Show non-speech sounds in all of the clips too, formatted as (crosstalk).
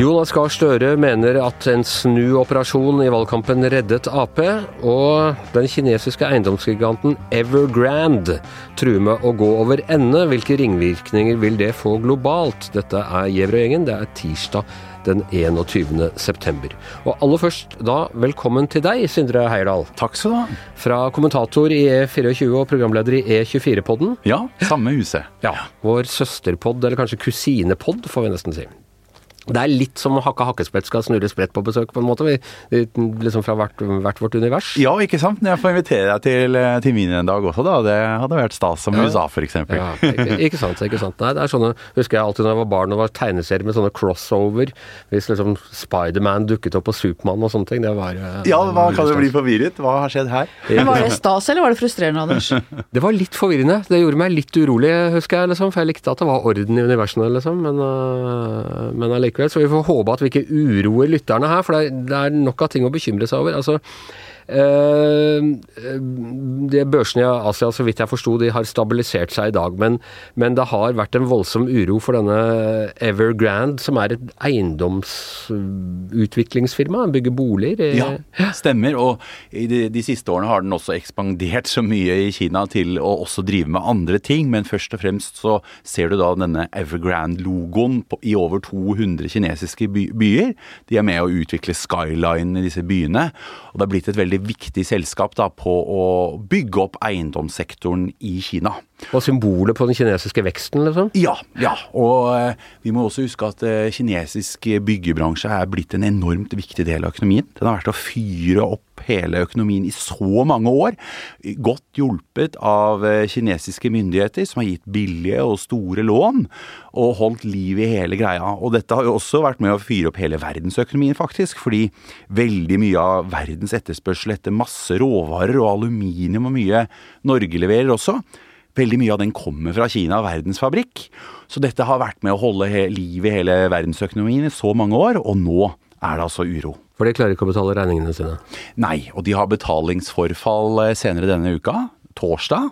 Jonas Gahr Støre mener at en snuoperasjon i valgkampen reddet Ap, og den kinesiske eiendomsgiganten Evergrande truer med å gå over ende. Hvilke ringvirkninger vil det få globalt? Dette er Gjevrøy-gjengen. Det er tirsdag den 21. september. Og aller først da, velkommen til deg, Sindre Heierdal. Takk skal du ha. Fra kommentator i E24 og programleder i E24-podden. Ja, samme huset. Ja, Vår søsterpod, eller kanskje kusinepod, får vi nesten si. Det er litt som å hakke hakkespett skal snurre sprett på besøk, på en måte. Vi, liksom fra hvert, hvert, vårt univers. Ja, ikke sant. Jeg får invitere deg til, til min en dag også, da. Det hadde vært stas som ja. USA, f.eks. Ja, ikke, ikke, sant. ikke sant. Nei, det er sånne, husker jeg alltid da jeg var barn og var tegneserier med sånne crossover. Hvis liksom Spiderman dukket opp på Supermann og sånne ting. Det var eh, Ja, hva kan du bli forvirret. Hva har skjedd her? Men Var det stas, eller var det frustrerende, Anders? (laughs) det var litt forvirrende. Det gjorde meg litt urolig, husker jeg, liksom. For jeg likte at det var orden i universene, liksom. Men, uh, men allikevel. Så vi får håpe at vi ikke uroer lytterne her, for det er nok av ting å bekymre seg over. Altså, Eh, de Børsene i Asia, så vidt jeg forsto, de har stabilisert seg i dag. Men, men, det har vært en voldsom uro for denne Evergrande, som er et eiendomsutviklingsfirma. Bygger boliger. Ja, stemmer. Og de, de, siste årene har den også ekspandert så mye i Kina til å også drive med andre ting. Men først og fremst så ser du da denne Evergrande-logoen i over 200 kinesiske byer. De er med å utvikle skyline i disse byene. Og det har blitt et veldig viktig selskap da, på å bygge opp eiendomssektoren i Kina. Og symbolet på den kinesiske veksten, liksom? Ja. ja. Og eh, vi må også huske at eh, kinesisk byggebransje er blitt en enormt viktig del av økonomien. Den har vært å fyre opp hele økonomien i så mange år. Godt hjulpet av eh, kinesiske myndigheter, som har gitt billige og store lån, og holdt liv i hele greia. Og dette har jo også vært med å fyre opp hele verdensøkonomien, faktisk. Fordi veldig mye av verdens etterspørsel etter masse råvarer og aluminium og mye Norge leverer også, Veldig mye av den kommer fra Kina, verdensfabrikk. Så dette har vært med å holde liv i hele verdensøkonomien i så mange år, og nå er det altså uro. For de klarer ikke å betale regningene sine? Nei, og de har betalingsforfall eh, senere denne uka torsdag.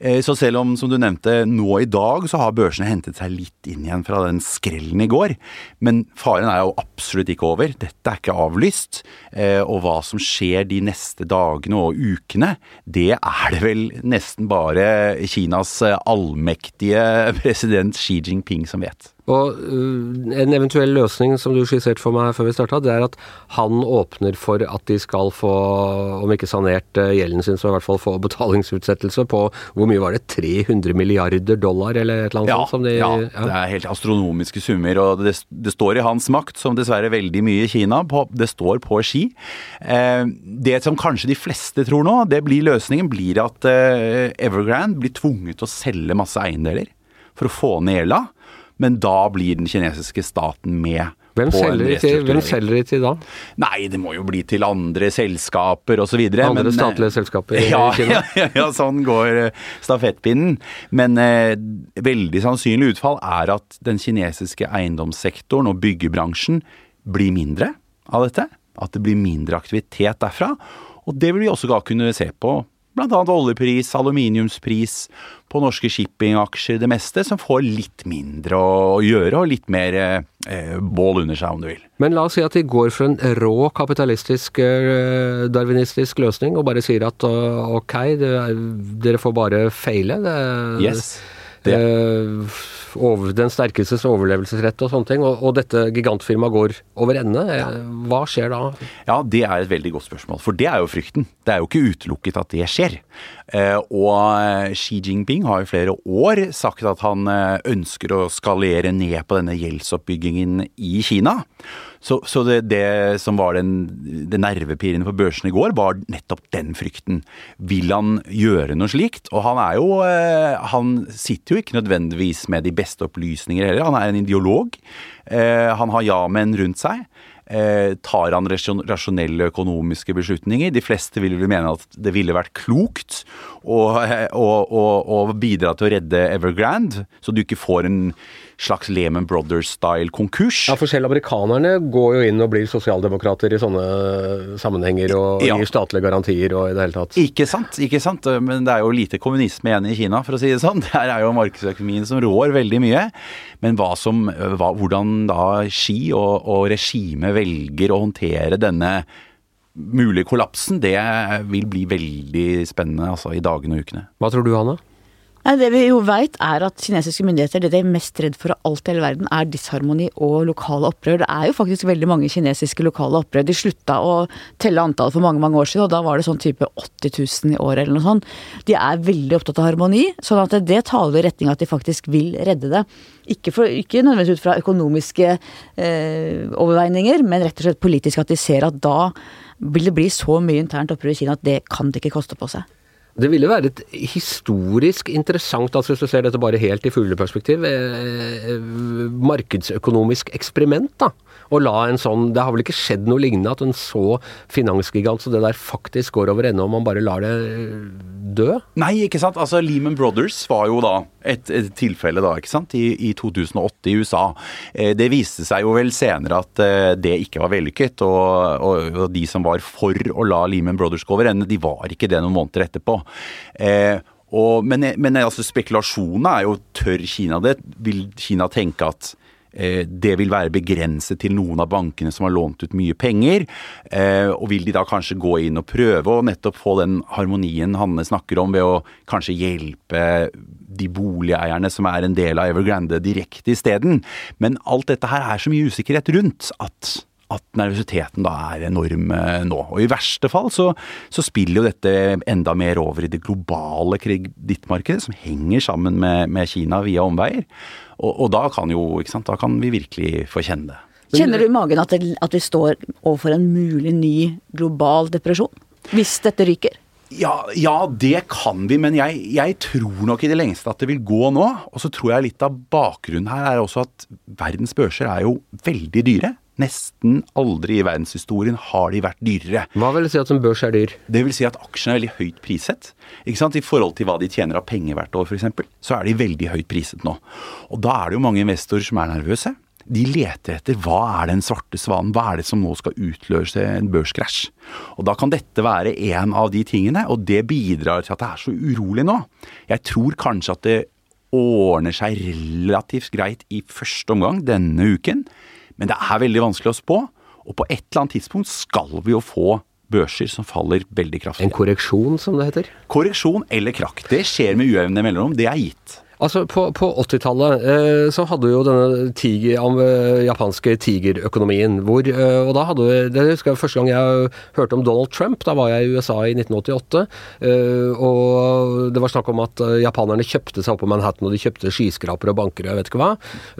Eh, så selv om, som du nevnte, nå i dag så har børsene hentet seg litt inn igjen fra den skrellen i går. Men faren er jo absolutt ikke over. Dette er ikke avlyst. Eh, og hva som skjer de neste dagene og ukene, det er det vel nesten bare Kinas allmektige president Xi Jinping som vet. Og uh, En eventuell løsning som du skisserte for meg før vi starta, det er at han åpner for at de skal få, om ikke sanert uh, gjelden sin, så i hvert fall få betalingsutsettelse på hvor mye var det, 300 milliarder dollar eller et eller annet ja, sånt? De, ja, ja, det er helt astronomiske summer. Og det, det, står i hans makt, som dessverre veldig mye i Kina, på, det står på ski. Eh, det som kanskje de fleste tror nå, det blir løsningen, blir at eh, Evergrande blir tvunget til å selge masse eiendeler for å få ned gjelda men da blir den kinesiske staten med. Hvem selger, til, hvem selger de til da? Nei, det må jo bli til andre selskaper osv. Andre men, eh, statlige selskaper i (laughs) ja, Kina? Ja, ja, sånn går eh, stafettpinnen. Men eh, veldig sannsynlig utfall er at den kinesiske eiendomssektoren og byggebransjen blir mindre av dette. At det blir mindre aktivitet derfra. Og det vil vi også kunne se på bl.a. oljepris, aluminiumspris, på norske shippingaksjer, det meste, som får litt mindre å gjøre og litt mer eh, bål under seg, om du vil. Men la oss si at de går for en rå kapitalistisk, eh, darwinistisk løsning og bare sier at ok, det, dere får bare feile. Det, yes. Det. Eh, over, den sterkestes overlevelsesrett og sånne ting, og, og dette gigantfirmaet går over ende. Ja. Hva skjer da? Ja, det er et veldig godt spørsmål. For det er jo frykten. Det er jo ikke utelukket at det skjer. Eh, og Xi Jinping har i flere år sagt at han eh, ønsker å skalere ned på denne gjeldsoppbyggingen i Kina. Så, så det, det, som var den, det nervepirrende på børsen i går, var nettopp den frykten. Vil han gjøre noe slikt? Og han er jo eh, Han sitter jo ikke nødvendigvis med de beste opplysninger heller. Han er en ideolog. Eh, han har ja-menn rundt seg. Eh, tar han rasjonelle økonomiske beslutninger? De fleste vil vel mene at det ville vært klokt å, eh, å, å, å bidra til å redde Evergrande, så du ikke får en slags Lehman Brothers-style konkurs. Ja, for selv amerikanerne går jo inn og blir sosialdemokrater i sånne sammenhenger og Ja. gir statlige garantier og i det hele tatt. Ikke sant, ikke sant. Men det er jo lite kommunisme igjen i Kina, for å si det sånn. (laughs) Der er jo markedsøkonomien som rår veldig mye. Men hva som, hva, hvordan da Xi og, og regimet velger å håndtere denne mulige kollapsen, det vil bli veldig spennende altså, i dagene og ukene. Hva tror du, Hanne? Det vi jo veit er at kinesiske myndigheter det de er mest redd for av alt i hele verden, er disharmoni og lokale opprør. Det er jo faktisk veldig mange kinesiske lokale opprør. De slutta å telle antall for mange mange år siden, og da var det sånn type 80 000 i året eller noe sånt. De er veldig opptatt av harmoni, sånn at det taler i retning av at de faktisk vil redde det. Ikke, for, ikke nødvendigvis ut fra økonomiske eh, overveininger, men rett og slett politisk at de ser at da vil det bli så mye internt opprør i Kina at det kan det ikke koste på seg. Det ville være et historisk interessant, altså hvis du ser dette bare helt i fugleperspektiv, eh, markedsøkonomisk eksperiment, da. Å la en sånn Det har vel ikke skjedd noe lignende at en så finansgigant så det der faktisk går over ende om man bare lar det dø? Nei, ikke sant. Altså Lehman Brothers var jo da et, et tilfelle da, ikke sant, i, i 2008 i USA. Eh, det viste seg jo vel senere at eh, det ikke var vellykket, og, og, og de som var for å la Lehman Brothers gå over ende, de var ikke det noen måneder etterpå. Eh, og, men men altså, spekulasjonene er jo tør Kina det? Vil Kina tenke at det vil være begrenset til noen av bankene som har lånt ut mye penger. Eh, og vil de da kanskje gå inn og prøve å nettopp få den harmonien Hanne snakker om, ved å kanskje hjelpe de boligeierne som er en del av Evergrande direkte isteden. Men alt dette her er så mye usikkerhet rundt at at nervøsiteten da er enorm eh, nå. Og i verste fall så, så spiller jo dette enda mer over i det globale kredittmarkedet, som henger sammen med, med Kina via omveier. Og, og da kan jo, ikke sant, da kan vi virkelig få kjenne det. Kjenner du i magen at, det, at vi står overfor en mulig ny global depresjon? Hvis dette ryker? Ja, ja, det kan vi, men jeg, jeg, tror nok i det lengste at det vil gå nå. Og så tror jeg litt av bakgrunnen her er også at verdens børser er jo veldig dyre. Nesten aldri i verdenshistorien har de vært dyrere. Hva vil det si at en børs er dyr? Det vil si at aksjene er veldig høyt priset. Ikke sant? I forhold til hva de tjener av penger hvert år, f.eks., så er de veldig høyt priset nå. Og da er det jo mange investorer som er nervøse. De leter etter hva er den svarte svanen, hva er det som nå skal utløse en børskrasj. Og da kan dette være en av de tingene, og det bidrar til at det er så urolig nå. Jeg tror kanskje at det ordner seg relativt greit i første omgang denne uken. Men det er veldig vanskelig å spå, og på et eller annet tidspunkt skal vi jo få børser som faller veldig kraftig. En korreksjon, som det heter? Korreksjon eller krakk. Det skjer med ujevne mellomrom. Det er gitt. Altså, På, på 80-tallet eh, så hadde jo denne tiger, japanske tigerøkonomien. hvor, eh, og da hadde det husker jeg Første gang jeg hørte om Donald Trump, da var jeg i USA i 1988. eh, og Det var snakk om at eh, japanerne kjøpte seg opp på Manhattan, og de kjøpte skyskrapere og banker og jeg vet ikke hva.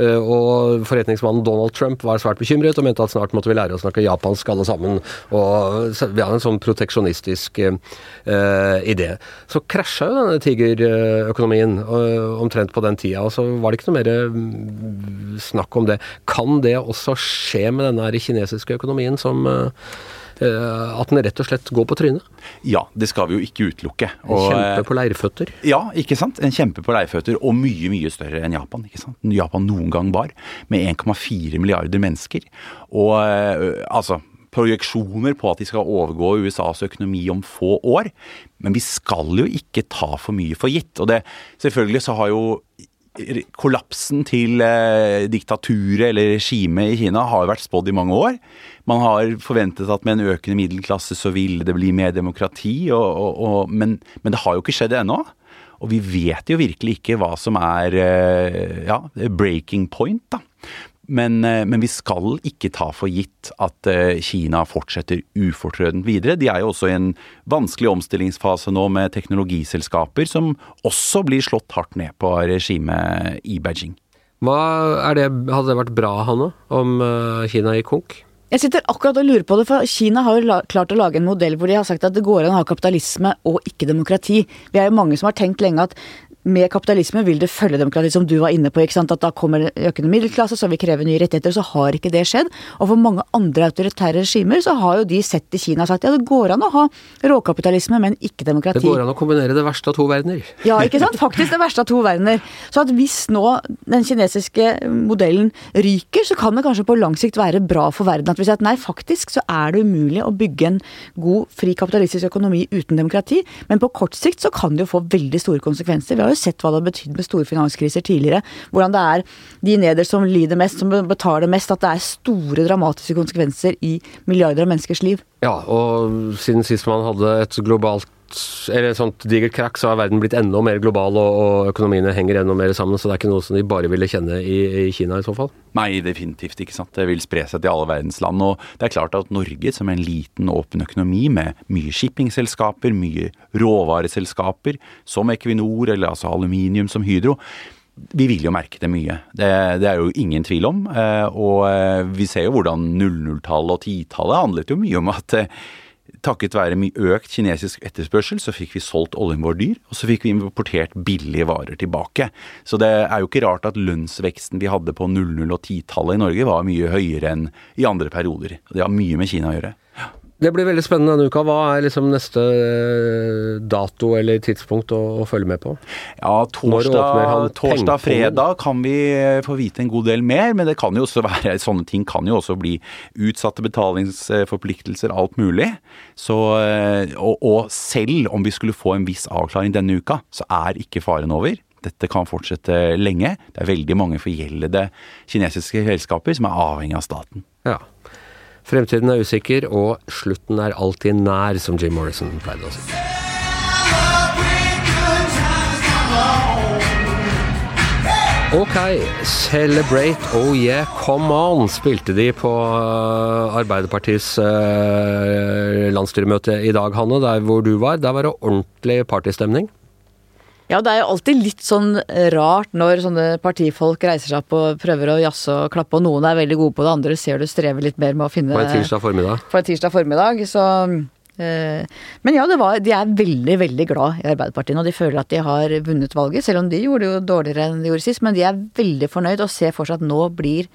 Eh, og forretningsmannen Donald Trump var svært bekymret og mente at snart måtte vi lære å snakke japansk alle sammen. Og Vi hadde en sånn proteksjonistisk eh, idé. Så krasja jo denne tigerøkonomien. eh, omtrent på den tida, og så var det ikke noe mer mm, snakk om det. Kan det også skje med denne her kinesiske økonomien som eh, eh, at den rett og slett går på trynet? Ja, det skal vi jo ikke utelukke. En Kjempe på leirføtter. Ja, ikke sant? En kjempe på leirføtter, og mye, mye større enn Japan. ikke sant? Japan noen gang var, med 1,4 milliarder mennesker. Og eh, altså Projeksjoner på at de skal overgå USAs økonomi om få år. Men vi skal jo ikke ta for mye for gitt. Og det, selvfølgelig så har jo kollapsen til eh, diktaturet eller regimet i Kina har jo vært spådd i mange år. Man har forventet at med en økende middelklasse så ville det bli mer demokrati, og, og, og, men, men, det har jo ikke skjedd ennå. Og vi vet jo virkelig ikke hva som er eh, ja, breaking point, da. Men, eh, men, vi skal ikke ta for gitt at eh, Kina fortsetter ufortrødent videre. De er jo også i en vanskelig omstillingsfase nå med teknologiselskaper som også blir slått hardt ned på regimet i Beijing. Hva er det, Hadde det vært bra, Hanne, om eh, Kina gikk konk? Jeg sitter akkurat og lurer på det, for Kina har jo klart å lage en modell hvor de har sagt at det går an å ha kapitalisme og ikke demokrati. Vi er jo mange som har tenkt lenge at med kapitalisme vil det følge demokrati, som du var inne på. ikke sant? At da kommer økende middelklasse, så vil kreve nye rettigheter. Så har ikke det skjedd. Og for mange andre autoritære regimer så har jo de sett i Kina og sagt ja, det går an å ha råkapitalisme, men ikke demokrati. Det går an å kombinere det verste av to verdener. Ja, ikke sant? Faktisk det verste av to verdener. Så at hvis nå den kinesiske modellen ryker, så kan det kanskje på lang sikt være bra for verden. At vi sier at nei, faktisk så er det umulig å bygge en god, fri kapitalistisk økonomi uten demokrati. Men på kort sikt så kan det jo få veldig store konsekvenser. Vi har jo sett hva det har betydd med store finanskriser tidligere. Hvordan det er de nederst som lider mest, som betaler mest. At det er store dramatiske konsekvenser i milliarder av menneskers liv. Ja, og siden sist man hadde et globalt eller et sånt digert krakk, så har verden blitt enda mer global, og, og, økonomiene henger enda mer sammen. Så det er ikke noe som de bare ville kjenne i, i, Kina i så fall? Nei, definitivt ikke. sant. Det vil spre seg til alle verdens land. Og det er klart at Norge, som en liten, åpen økonomi med mye shippingselskaper, mye råvareselskaper, som Equinor eller altså aluminium som Hydro, vi vil jo merke det mye. Det, det, er jo ingen tvil om. Eh, og eh, vi ser jo hvordan 00-tallet og 10-tallet handlet jo mye om at eh, takket være mye økt kinesisk etterspørsel, så fikk vi solgt oljen vår dyr, og så fikk vi importert billige varer tilbake. Så det er jo ikke rart at lønnsveksten vi hadde på 00- og 10-tallet i Norge var mye høyere enn i andre perioder. Det har mye med Kina å gjøre. Det blir veldig spennende denne uka. Hva er liksom neste eh, dato eller tidspunkt å, å følge med på? Ja, torsdag, torsdag, fredag kan vi eh, få vite en god del mer, men det kan jo også (laughs) være sånne ting kan jo også bli utsatte betalingsforpliktelser, alt mulig. Så, eh, og, og selv om vi skulle få en viss avklaring denne uka, så er ikke faren over dette kan fortsette lenge. Det er veldig mange forgjeldede kinesiske selskaper som er avhengig av staten. Ja. Fremtiden er usikker, og slutten er alltid nær, som Jim Morrison pleide å si. Ok, Celebrate Oh Yeah Come On spilte de på uh, Arbeiderpartiets uh, landsstyremøte i dag, Hanne, der hvor du var. Der var det ordentlig partystemning. Ja, det er jo alltid litt sånn rart når sånne partifolk reiser seg opp og prøver å jazze og klappe, og noen er veldig gode på det, andre ser du strever litt mer med å finne På en tirsdag formiddag. På en tirsdag formiddag, så eh, men ja, var, de er veldig veldig glad i Arbeiderpartiet, og de føler at de har vunnet valget. Selv om de gjorde det jo dårligere enn de gjorde sist, men de er veldig fornøyd og ser for seg at nå blir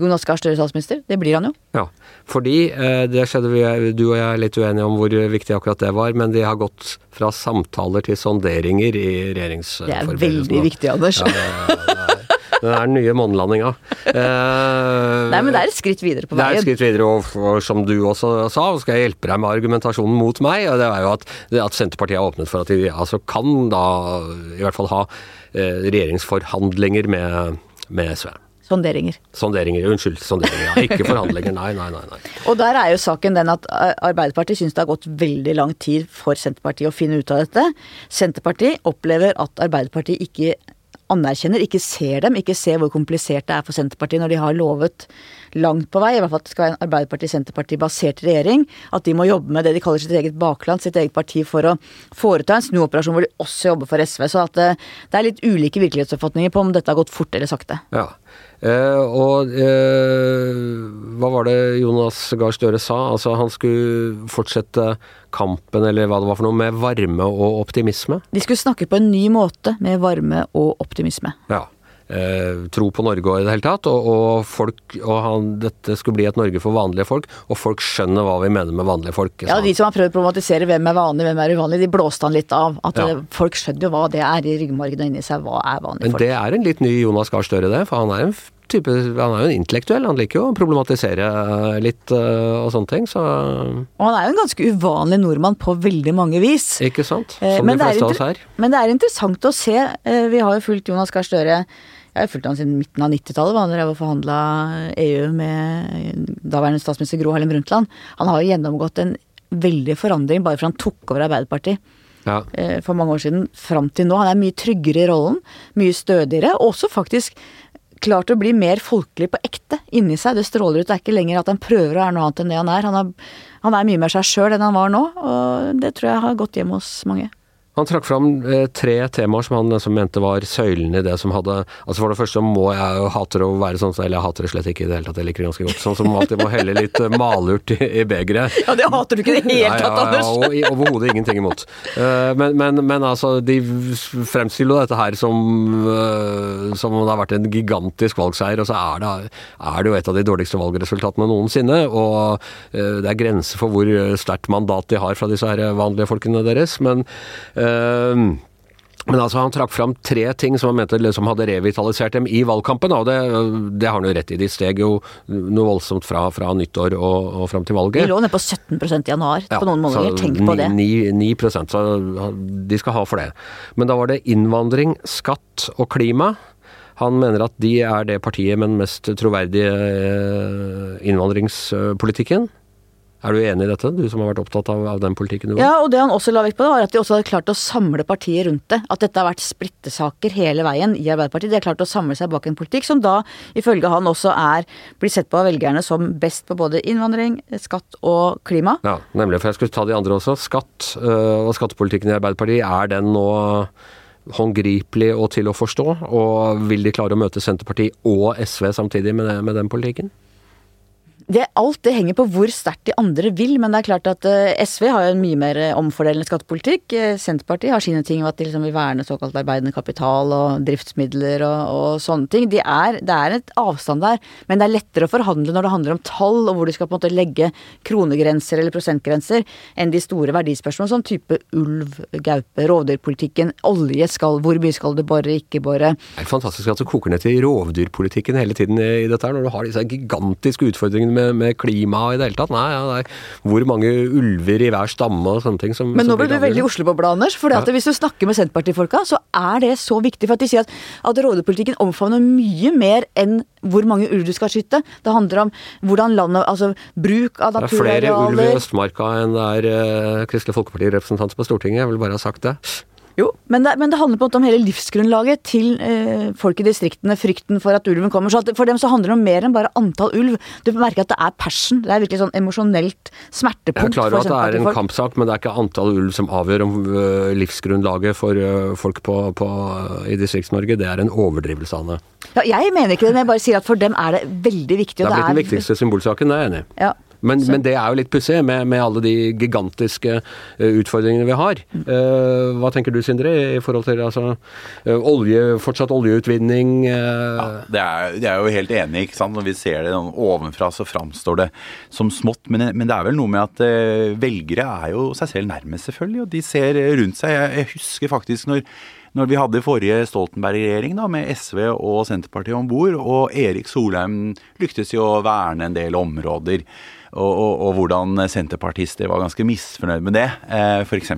Jonas Gahr Støre statsminister. Det blir han jo. Ja, fordi eh, det skjedde vi, du og jeg er litt uenige om hvor viktig akkurat det var, men de har gått fra samtaler til sonderinger i regjeringsforberedelsene. Det er veldig viktig, Anders. Ja, det, det, den er den nye månelandinga. Eh, Nei, men det er et skritt videre på veien. Det er et skritt videre, og, og som du også sa, skal jeg hjelpe deg med argumentasjonen mot meg. og Det er jo at, at Senterpartiet har åpnet for at de altså, kan da i hvert fall ha eh, regjeringsforhandlinger med, med SV. Sonderinger. Sonderinger, Unnskyld, sonderinger. Ja. Ikke forhandlinger. Nei, nei, nei, nei. Og der er jo saken den at Arbeiderpartiet syns det har gått veldig lang tid for Senterpartiet å finne ut av dette. Senterpartiet opplever at Arbeiderpartiet ikke anerkjenner, ikke ser dem, ikke ser hvor komplisert det er for Senterpartiet når de har lovet langt på vei, i hvert fall at det skal være en Arbeiderparti-Senterparti-basert regjering, at de må jobbe med det de kaller sitt eget bakland, sitt eget parti, for å foreta en snuoperasjon hvor de også jobber for SV. Så at det, det er litt ulike virkelighetsoppfatninger på om dette har gått fort eller sakte. Ja. Eh, og uh, hva var det Jonas Gahr Støre sa? Altså han skulle fortsette kampen, eller hva det var for noe, med varme og optimisme? De skulle snakke på en ny måte med varme og optimisme. Ja. Eh, tro på Norge og i det hele tatt, og, og, folk, og han, dette skulle bli et Norge for vanlige folk, og folk skjønner hva vi mener med vanlige folk. Ja, de som har prøvd å problematisere hvem er vanlig, hvem er uvanlig, de blåste han litt av. At ja. folk skjønner jo hva det er i ryggmargen og inni seg, hva er vanlige folk. Men det er en litt ny Jonas Gahr Støre, det, for han er en type, han er jo en intellektuell, han liker jo å problematisere litt uh, og sånne ting, så Og han er jo en ganske uvanlig nordmann på veldig mange vis. Ikke sant, eh, som eh, de fleste av oss her. Men det er interessant å se, vi har jo fulgt Jonas Gahr Støre jeg har fulgt han siden midten av 90-tallet, da han drev og forhandla EU med daværende statsminister Gro Harlem Brundtland. Han har jo gjennomgått en veldig forandring bare fra han tok over Arbeiderpartiet ja. for mange år siden fram til nå. Han er mye tryggere i rollen, mye stødigere, og også faktisk klart å bli mer folkelig på ekte inni seg. Det stråler ut. Det er ikke lenger at han prøver å være noe annet enn det han er. Han er, han er mye mer seg sjøl enn han var nå, og det tror jeg har gått hjem hos mange. Han trakk fram eh, tre temaer som han liksom mente var søylene i det som hadde Altså For det første må jeg jo hater å være sånn, eller jeg hater det slett ikke i det hele tatt, jeg liker det ganske godt. Sånn som alltid må helle litt eh, malurt i, i begeret. Ja, det hater du ikke i det hele tatt, ja, ja, ja og i- Overhodet ingenting imot. Eh, men, men, men altså, de fremstiller jo dette her som eh, som om det har vært en gigantisk valgseier, og så er det, er det jo et av de dårligste valgresultatene noensinne. Og eh, det er grenser for hvor sterkt mandat de har fra disse her vanlige folkene deres. Men eh, men altså, Han trakk fram tre ting som han mente liksom hadde revitalisert dem i valgkampen. Og det, det har han jo rett i. De steg jo noe voldsomt fra, fra nyttår og, og fram til valget. De lå nede på 17 i januar Ja, på noen måneder. Tenk på det. 9, 9 så de skal ha for det. Men da var det innvandring, skatt og klima. Han mener at de er det partiet med den mest troverdige eh, innvandringspolitikken. Er du enig i dette, du som har vært opptatt av, av den politikken du var? Ja, og det han også la vekt på, var at de også hadde klart å samle partiet rundt det. At dette har vært splittesaker hele veien i Arbeiderpartiet. De har klart å samle seg bak en politikk som da, ifølge han, også er blir sett på av velgerne som best på både innvandring, skatt og klima. Ja, nemlig. For jeg skulle ta de andre også. Skatt øh, og skattepolitikken i Arbeiderpartiet, er den nå håndgripelig og til å forstå? Og vil de klare å møte Senterpartiet og SV samtidig med, det- med den politikken? Det, alt det henger på hvor sterkt de andre vil, men det er klart at eh, SV har jo en mye mer eh, omfordelende skattepolitikk. Eh, Senterpartiet har sine ting om at de liksom vil verne såkalt arbeidende kapital og driftsmidler og, og sånne ting. De er, det er et avstand der, men det er lettere å forhandle når det handler om tall og hvor de skal på en måte legge kronegrenser eller prosentgrenser, enn de store verdispørsmålene som type ulv, gaupe, rovdyrpolitikken, olje skal Hvor mye skal du bore, ikke bore? Det er fantastisk at det koker ned til rovdyrpolitikken hele tiden i dette her, når du har disse gigantiske utfordringene med, med klima i det hele tatt. Nei, ja, det er hvor mange ulver i hver stamme og sånne ting som Men nå ble du veldig. Oslo-bobla, Anders. For Ja. hvis du snakker med Senterpartifolka, så er det så viktig. For at de sier at, at rovdyrpolitikken omfavner mye mer enn hvor mange ulv du skal skyte. Det handler om hvordan landet Altså bruk av naturarealer Det er flere ulv i. Østmarka enn det er uh, Kristelig Folkeparti-representant på Stortinget. Jeg vil bare ha sagt det. Jo, men det, men det handler på en måte om hele livsgrunnlaget til eh, folk i distriktene. Frykten for at ulven kommer. Så at for dem så handler det om mer enn bare antall ulv. Du merker at det er passion. Det er virkelig sånn emosjonelt Jeg smertepunkt er klar over at det er en kampsak, men det er ikke antall ulv som avgjør om øh, livsgrunnlaget for øh, folk på, på, i Distrikts-Norge. Det er en overdrivelse, Anne. Ja, jeg mener ikke det, men jeg bare sier at for dem er det veldig viktig. Det er blitt den viktigste symbolsaken, det er jeg enig i. Ja. Men, men det er jo litt pussig med, med alle de gigantiske øh, utfordringene vi har. Eh, hva tenker du, Sindre, i forhold til altså, øh, olje, fortsatt oljeutvinning? Uh... Ja, det er, er jo helt enig. ikke sant? Når vi ser det sånn ovenfra, så framstår det som smått. Men, men det er vel noe med at uh, velgere er jo seg selv nærmest, selvfølgelig. Og de ser rundt seg. Jeg, jeg husker faktisk når når vi hadde forrige Stoltenberg-regjering da, med SV og Senterpartiet om bord, og Erik Solheim lyktes i å verne en del områder, og, og, og hvordan senterpartister var ganske misfornøyd med det, eh, f.eks.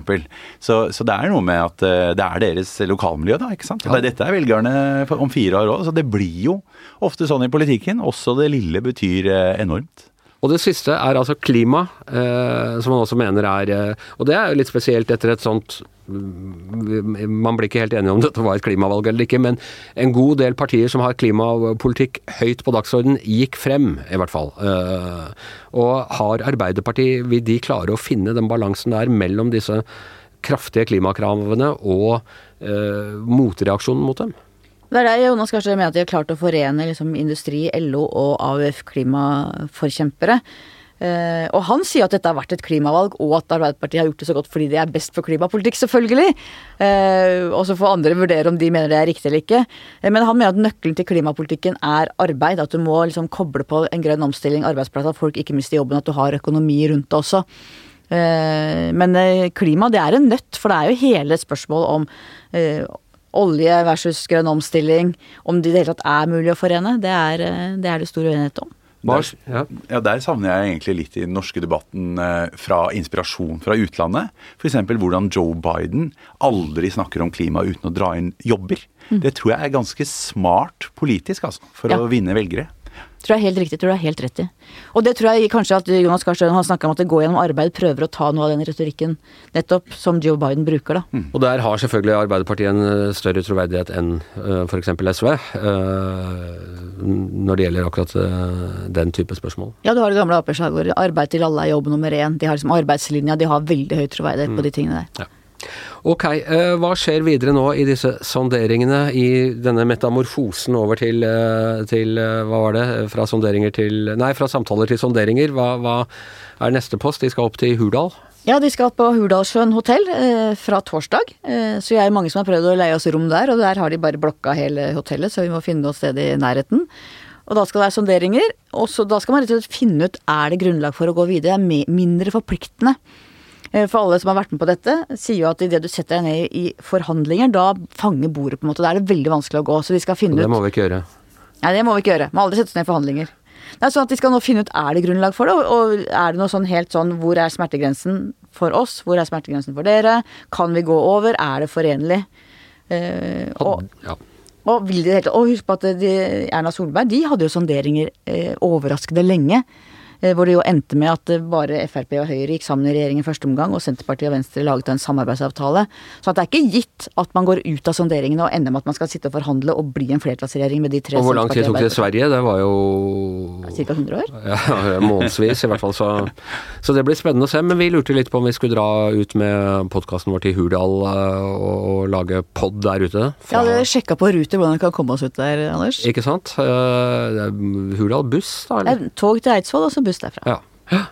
Så, så det er noe med at eh, det er deres lokalmiljø, da. ikke sant? Og det- Dette er velgerne om fire år òg, så det blir jo ofte sånn i politikken. Også det lille betyr eh, enormt. Og det siste er altså klima, eh, som man også mener er eh, Og det er jo litt spesielt etter et sånt Man blir ikke helt enige om dette var et klimavalg eller ikke, men en god del partier som har klimapolitikk høyt på dagsorden, gikk frem, i hvert fall. Eh, og har Arbeiderpartiet Vil de klare å finne den balansen der mellom disse kraftige klimakravene og eh, motreaksjonen mot dem? Det er der Jonas kanskje mener at de har klart å forene liksom, industri, LO og AUF klimaforkjempere. Eh, og han sier at dette har vært et klimavalg, og at Arbeiderpartiet har gjort det så godt fordi det er best for klimapolitikk, selvfølgelig. Eh, og så får andre vurdere om de mener det er riktig eller ikke. Eh, men han mener at nøkkelen til klimapolitikken er arbeid. At du må liksom koble på en grønn omstilling, arbeidsplass, at folk ikke mister jobben, at du har økonomi rundt det også. Eh, men eh, klima, det er en nøtt, for det er jo hele spørsmålet om eh, olje versus grønn omstilling, om det i det hele tatt er mulig å forene, det er eh, det, er det stor uenighet om. Mars, ja. Ja, Der savner jeg egentlig litt i den norske debatten eh, fra inspirasjon fra utlandet. F.eks. hvordan Joe Biden aldri snakker om klima uten å dra inn jobber. Det tror jeg er ganske smart politisk, altså, for Ja. å vinne velgere. Tror jeg er helt riktig, tror jeg er helt rett i. Og det tror jeg kanskje at Jonas Gahr Støre har snakka om at det går gjennom arbeid, prøver å ta noe av den retorikken nettopp som Joe Biden bruker, da. Og der har selvfølgelig Arbeiderpartiet en eh, større troverdighet enn uh, f.eks. SV, eh, når det gjelder akkurat eh, den type spørsmål. Ja, du har det gamle Ap-slagordet 'arbeid til alle er jobb nummer én'. De har liksom arbeidslinja, de har veldig høy troverdighet på de tingene der. Ja. Ok, eh, hva skjer videre nå i disse sonderingene, i denne metamorfosen over til, eh, til eh, hva var det, fra sonderinger til Nei, fra samtaler til sonderinger. Hva, hva er neste post? De skal opp til Hurdal? Ja, de skal på Hurdalssjøen hotell eh, fra torsdag. Eh, så jeg er mange som har prøvd å leie oss rom der, og der har de bare blokka hele hotellet, så vi må finne noe sted i nærheten. Og da skal det være sonderinger, og så da skal man rett og slett finne ut er det grunnlag for å gå videre. Det er mindre forpliktende. Eh, For alle som har vært med på dette, sier jo at idet du setter deg ned i forhandlinger, da fanger bordet, på en måte. Da er det veldig vanskelig å gå. Så de skal finne ut Det må vi ikke gjøre. Nei, det må vi ikke gjøre. Må aldri sette oss ned i forhandlinger. Det er sånn at De skal nå finne ut er det grunnlag for det, og- er det noe sånn helt sånn hvor er smertegrensen for oss, hvor er smertegrensen for dere, kan vi gå over, er det forenlig? Eh, og, Ja. og Og husk på at de, Erna Solberg de hadde jo sonderinger eh, overraskende lenge. Eh, Hvor det jo endte med at eh, bare Frp og Høyre gikk sammen i regjering i første omgang, og Senterpartiet og Venstre laget en samarbeidsavtale. Så det er ikke gitt at man går ut av sonderingene og ender med at man skal sitte og forhandle og bli en flertallsregjering med de tre Og hvor lang tid tok det i Sverige? Det var jo Ca. 100 år? Ja, månedsvis i hvert fall, så, så det blir spennende å se. Men vi lurte litt på om vi skulle dra ut med podkasten vår til Hurdal eh, og, og lage pod der ute. Ja, vi sjekka på Ruter hvordan vi kan komme oss ut der, Anders. Ikke sant? Uh, Hurdal buss, da? Eller? er Tog til Eidsvoll og så buss derfra. Ja.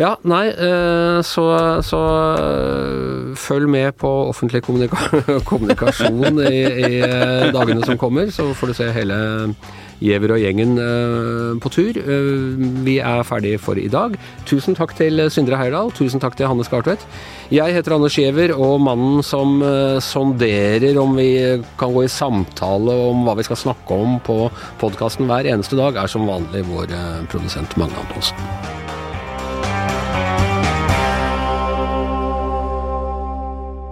Ja, nei, eh, så, så eh, følg med på offentlig kommunika (laughs) kommunikasjon i, i eh, dagene som kommer, så får du se hele Giæver og gjengen på tur. Vi er ferdige for i dag. Tusen takk til Sindre Heyerdahl, tusen takk til Hanne Skartvedt. Jeg heter Anders Giæver, og mannen som sonderer om vi kan gå i samtale om hva vi skal snakke om på podkasten hver eneste dag, er som vanlig vår produsent Magne Antonsen.